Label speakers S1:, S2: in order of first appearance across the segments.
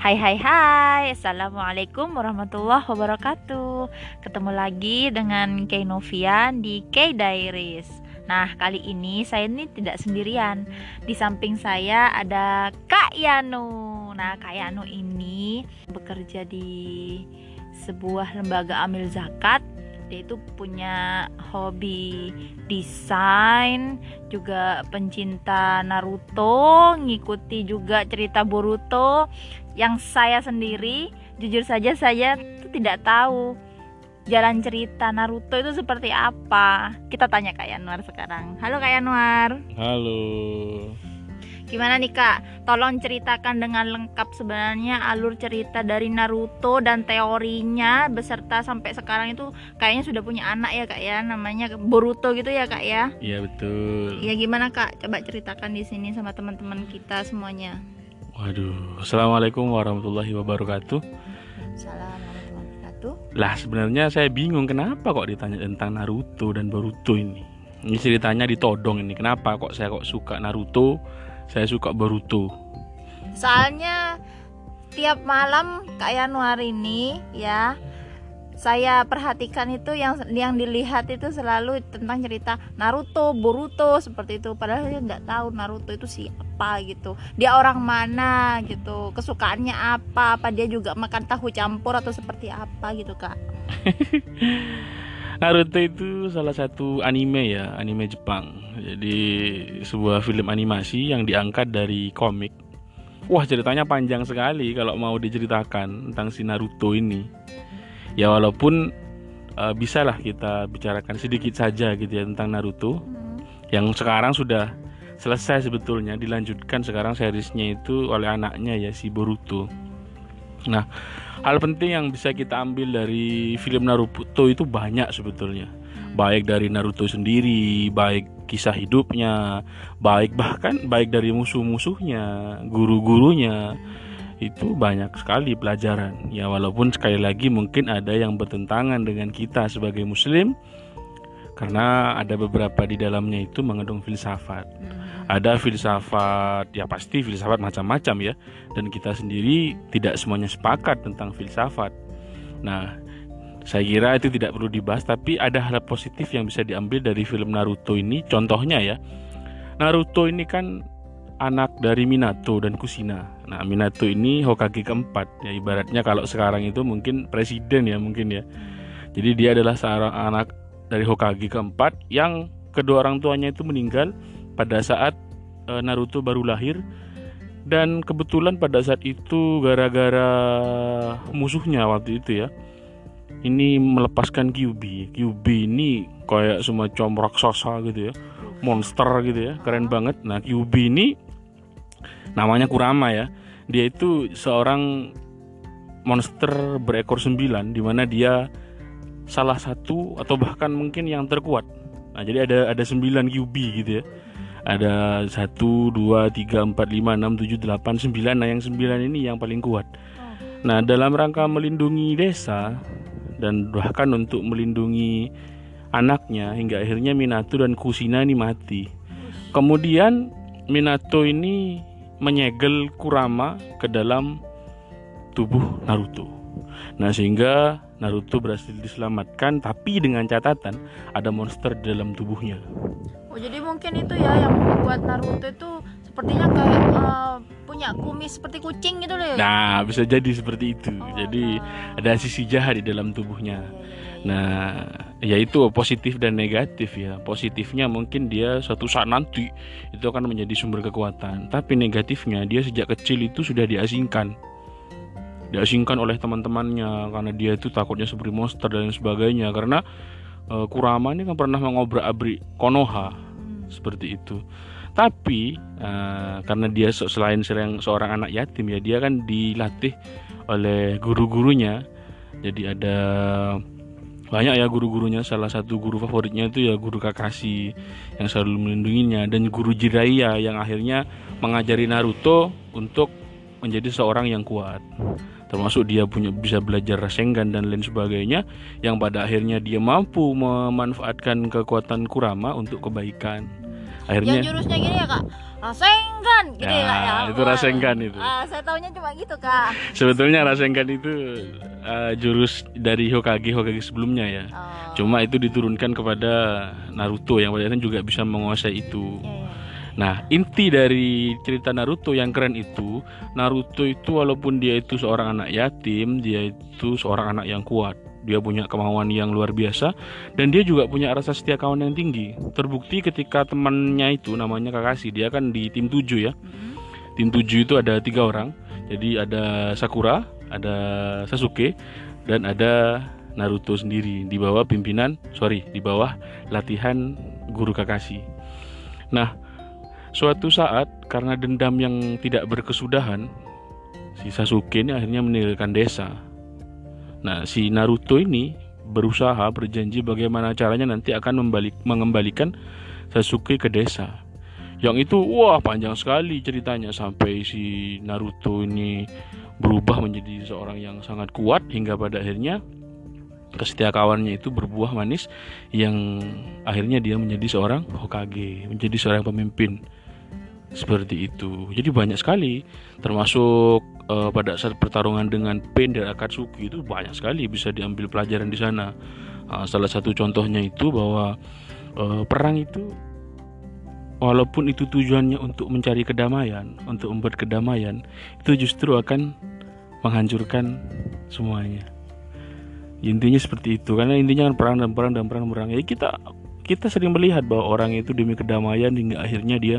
S1: Hai hai hai. Assalamualaikum warahmatullahi wabarakatuh. Ketemu lagi dengan Kay Novian di Kay Diaries. Nah kali ini saya ini tidak sendirian. Di samping saya ada Kak Yano Nah Kak Yano ini bekerja di sebuah lembaga amil zakat. Dia itu punya hobi desain juga pencinta Naruto ngikuti juga cerita Boruto yang saya sendiri jujur saja saya tuh tidak tahu jalan cerita Naruto itu seperti apa kita tanya Kak Yanuar sekarang halo Kak Yanuar
S2: halo
S1: Gimana nih kak? Tolong ceritakan dengan lengkap sebenarnya alur cerita dari Naruto dan teorinya beserta sampai sekarang itu kayaknya sudah punya anak ya kak ya namanya Boruto gitu ya kak ya?
S2: Iya betul.
S1: Iya gimana kak? Coba ceritakan di sini sama teman-teman kita semuanya.
S2: Waduh, assalamualaikum warahmatullahi wabarakatuh.
S1: Assalamualaikum warahmatullahi wabarakatuh.
S2: Lah sebenarnya saya bingung kenapa kok ditanya tentang Naruto dan Boruto ini. Ini ceritanya ditodong ini. Kenapa kok saya kok suka Naruto? saya suka Boruto
S1: soalnya tiap malam Kak Yanuar ini ya saya perhatikan itu yang yang dilihat itu selalu tentang cerita Naruto, Boruto seperti itu. Padahal saya nggak tahu Naruto itu siapa gitu. Dia orang mana gitu. Kesukaannya apa? Apa dia juga makan tahu campur atau seperti apa gitu kak?
S2: Naruto itu salah satu anime ya, anime Jepang. Jadi sebuah film animasi yang diangkat dari komik. Wah ceritanya panjang sekali kalau mau diceritakan tentang si Naruto ini. Ya walaupun uh, bisalah kita bicarakan sedikit saja gitu ya tentang Naruto. Hmm. Yang sekarang sudah selesai sebetulnya dilanjutkan sekarang seriesnya itu oleh anaknya ya si Boruto. Nah, hal penting yang bisa kita ambil dari film Naruto itu banyak sebetulnya baik dari Naruto sendiri baik kisah hidupnya baik bahkan baik dari musuh-musuhnya guru-gurunya itu banyak sekali pelajaran. Ya walaupun sekali lagi mungkin ada yang bertentangan dengan kita sebagai muslim karena ada beberapa di dalamnya itu mengandung filsafat. Ada filsafat ya pasti filsafat macam-macam ya. Dan kita sendiri tidak semuanya sepakat tentang filsafat. Nah saya kira itu tidak perlu dibahas tapi ada hal positif yang bisa diambil dari film Naruto ini. Contohnya ya Naruto ini kan anak dari Minato dan Kusina. Nah Minato ini Hokage keempat. Ya ibaratnya kalau sekarang itu mungkin presiden ya mungkin ya. Jadi dia adalah seorang anak dari Hokage keempat yang kedua orang tuanya itu meninggal pada saat uh, Naruto baru lahir. Dan kebetulan pada saat itu gara-gara musuhnya waktu itu ya ini melepaskan Kyubi Kyubi ini kayak semacam raksasa gitu ya monster gitu ya keren banget. Nah Kyubi ini namanya Kurama ya dia itu seorang monster berekor sembilan di mana dia salah satu atau bahkan mungkin yang terkuat Nah, jadi ada ada 9 QB gitu ya. Ada 1 2 3 4 5 6 7 8 9. Nah, yang 9 ini yang paling kuat. Oh. Nah, dalam rangka melindungi desa dan bahkan untuk melindungi anaknya hingga akhirnya Minato dan Kusina ini mati. Kemudian Minato ini menyegel Kurama ke dalam tubuh Naruto. Nah, sehingga Naruto berhasil diselamatkan tapi dengan catatan ada monster di dalam tubuhnya.
S1: Oh jadi mungkin itu ya yang membuat Naruto itu sepertinya kayak uh, punya kumis seperti kucing gitu loh.
S2: Nah bisa jadi seperti itu. Oh, jadi nah. ada sisi jahat di dalam tubuhnya. Ya, ya, ya. Nah ya itu positif dan negatif ya. Positifnya mungkin dia suatu saat nanti itu akan menjadi sumber kekuatan. Tapi negatifnya dia sejak kecil itu sudah diasingkan diasingkan oleh teman-temannya karena dia itu takutnya seperti monster dan sebagainya karena uh, Kurama ini kan pernah mengobrak-abrik Konoha hmm. seperti itu tapi uh, karena dia selain sering seorang anak yatim ya dia kan dilatih oleh guru-gurunya. Jadi ada banyak ya guru-gurunya. Salah satu guru favoritnya itu ya guru Kakashi yang selalu melindunginya. Dan guru Jiraiya yang akhirnya mengajari Naruto untuk menjadi seorang yang kuat. Termasuk dia punya bisa belajar Rasengan dan lain sebagainya yang pada akhirnya dia mampu memanfaatkan kekuatan Kurama untuk kebaikan akhirnya
S1: yang jurusnya gini ya kak Rasengan gitu ya,
S2: Ya,
S1: kak ya
S2: itu Rasengan itu.
S1: Ah, saya taunya cuma gitu kak
S2: sebetulnya Rasengan itu eh, jurus dari Hokage Hokage sebelumnya ya
S1: oh.
S2: cuma itu diturunkan kepada Naruto yang pada akhirnya juga bisa menguasai itu
S1: Iya, iya.
S2: Nah, inti dari cerita Naruto yang keren itu, Naruto itu walaupun dia itu seorang anak yatim, dia itu seorang anak yang kuat. Dia punya kemauan yang luar biasa dan dia juga punya rasa setia kawan yang tinggi. Terbukti ketika temannya itu namanya Kakashi, dia kan di tim 7 ya.
S1: Mm-mm.
S2: Tim 7 itu ada tiga orang. Jadi ada Sakura, ada Sasuke, dan ada Naruto sendiri di bawah pimpinan, sorry, di bawah latihan guru Kakashi. Nah, suatu saat karena dendam yang tidak berkesudahan, si Sasuke ini akhirnya meninggalkan desa. Nah, si Naruto ini berusaha berjanji bagaimana caranya nanti akan membalik, mengembalikan Sasuke ke desa. Yang itu wah panjang sekali ceritanya sampai si Naruto ini berubah menjadi seorang yang sangat kuat hingga pada akhirnya kesetiakawannya itu berbuah manis yang akhirnya dia menjadi seorang Hokage, menjadi seorang pemimpin seperti itu. Jadi banyak sekali termasuk eh, pada saat pertarungan dengan Pain dan Akatsuki itu banyak sekali bisa diambil pelajaran di sana. Ah, salah satu contohnya itu bahwa eh, perang itu walaupun itu tujuannya untuk mencari kedamaian, untuk membuat kedamaian, itu justru akan menghancurkan semuanya. Intinya seperti itu karena intinya kan perang dan perang dan perang dan perang. Ya kita kita sering melihat bahwa orang itu demi kedamaian hingga akhirnya dia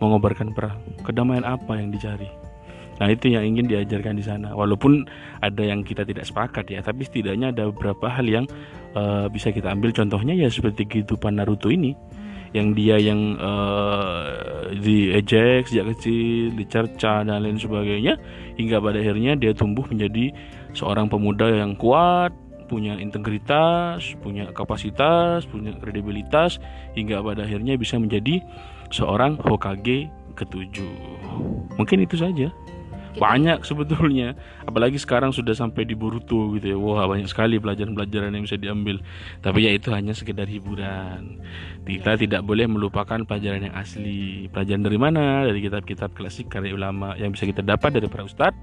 S2: mengobarkan perang. Kedamaian apa yang dicari? Nah itu yang ingin diajarkan di sana. Walaupun ada yang kita tidak sepakat ya, tapi setidaknya ada beberapa hal yang eh, bisa kita ambil. Contohnya ya seperti kehidupan Naruto ini, yang dia yang eh, diejek sejak kecil, dicerca dan lain sebagainya, hingga pada akhirnya dia tumbuh menjadi seorang pemuda yang kuat, punya integritas, punya kapasitas, punya kredibilitas, hingga pada akhirnya bisa menjadi seorang Hokage ketujuh. Mungkin itu saja.
S1: Gitu.
S2: Banyak sebetulnya, apalagi sekarang sudah sampai di Boruto gitu ya. Wah, banyak sekali pelajaran-pelajaran yang bisa diambil. Tapi ya itu hanya sekedar hiburan. Kita tidak boleh melupakan pelajaran yang asli. Pelajaran dari mana? Dari kitab-kitab klasik karya ulama yang bisa kita dapat dari para ustadz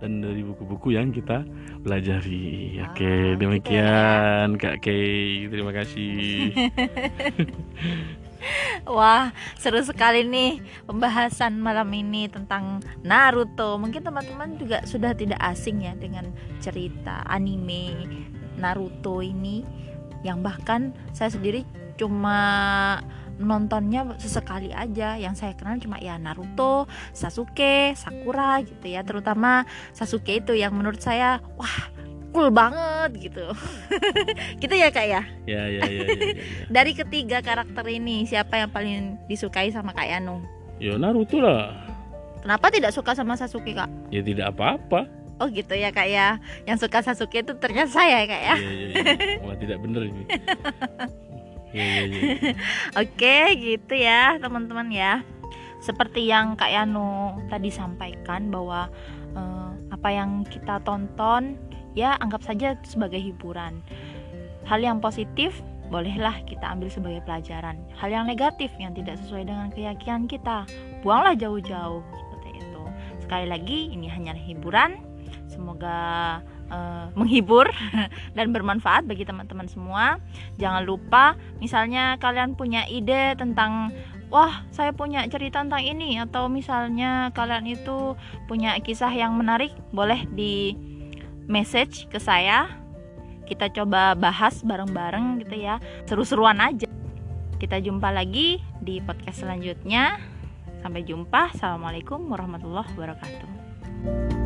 S2: dan dari buku-buku yang kita pelajari. Oke,
S1: gitu
S2: demikian Kak Kay. Terima kasih.
S1: Wah, seru sekali nih pembahasan malam ini tentang Naruto. Mungkin teman-teman juga sudah tidak asing ya dengan cerita anime Naruto ini. Yang bahkan saya sendiri cuma nontonnya sesekali aja. Yang saya kenal cuma ya Naruto, Sasuke, Sakura gitu ya. Terutama Sasuke itu yang menurut saya wah cool banget gitu gitu ya kak ya
S2: ya, ya, ya, ya, ya, ya.
S1: dari ketiga karakter ini siapa yang paling disukai sama Kak Yanu?
S2: Ya Naruto lah.
S1: Kenapa tidak suka sama Sasuke Kak?
S2: Ya tidak apa-apa.
S1: Oh gitu ya Kak ya. Yang suka Sasuke itu ternyata saya ya Kak ya.
S2: Ya, ya, ya. Wah tidak benar ini. Ya, ya, ya.
S1: Oke gitu ya teman-teman ya. Seperti yang Kak Yanu tadi sampaikan bahwa eh, apa yang kita tonton ya anggap saja sebagai hiburan. Hal yang positif bolehlah kita ambil sebagai pelajaran. Hal yang negatif yang tidak sesuai dengan keyakinan kita, buanglah jauh-jauh seperti itu. Sekali lagi ini hanya hiburan. Semoga eh, menghibur dan bermanfaat bagi teman-teman semua. Jangan lupa misalnya kalian punya ide tentang wah, saya punya cerita tentang ini atau misalnya kalian itu punya kisah yang menarik, boleh di message ke saya. Kita coba bahas bareng-bareng gitu ya. Seru-seruan aja. Kita jumpa lagi di podcast selanjutnya. Sampai jumpa. Assalamualaikum warahmatullahi wabarakatuh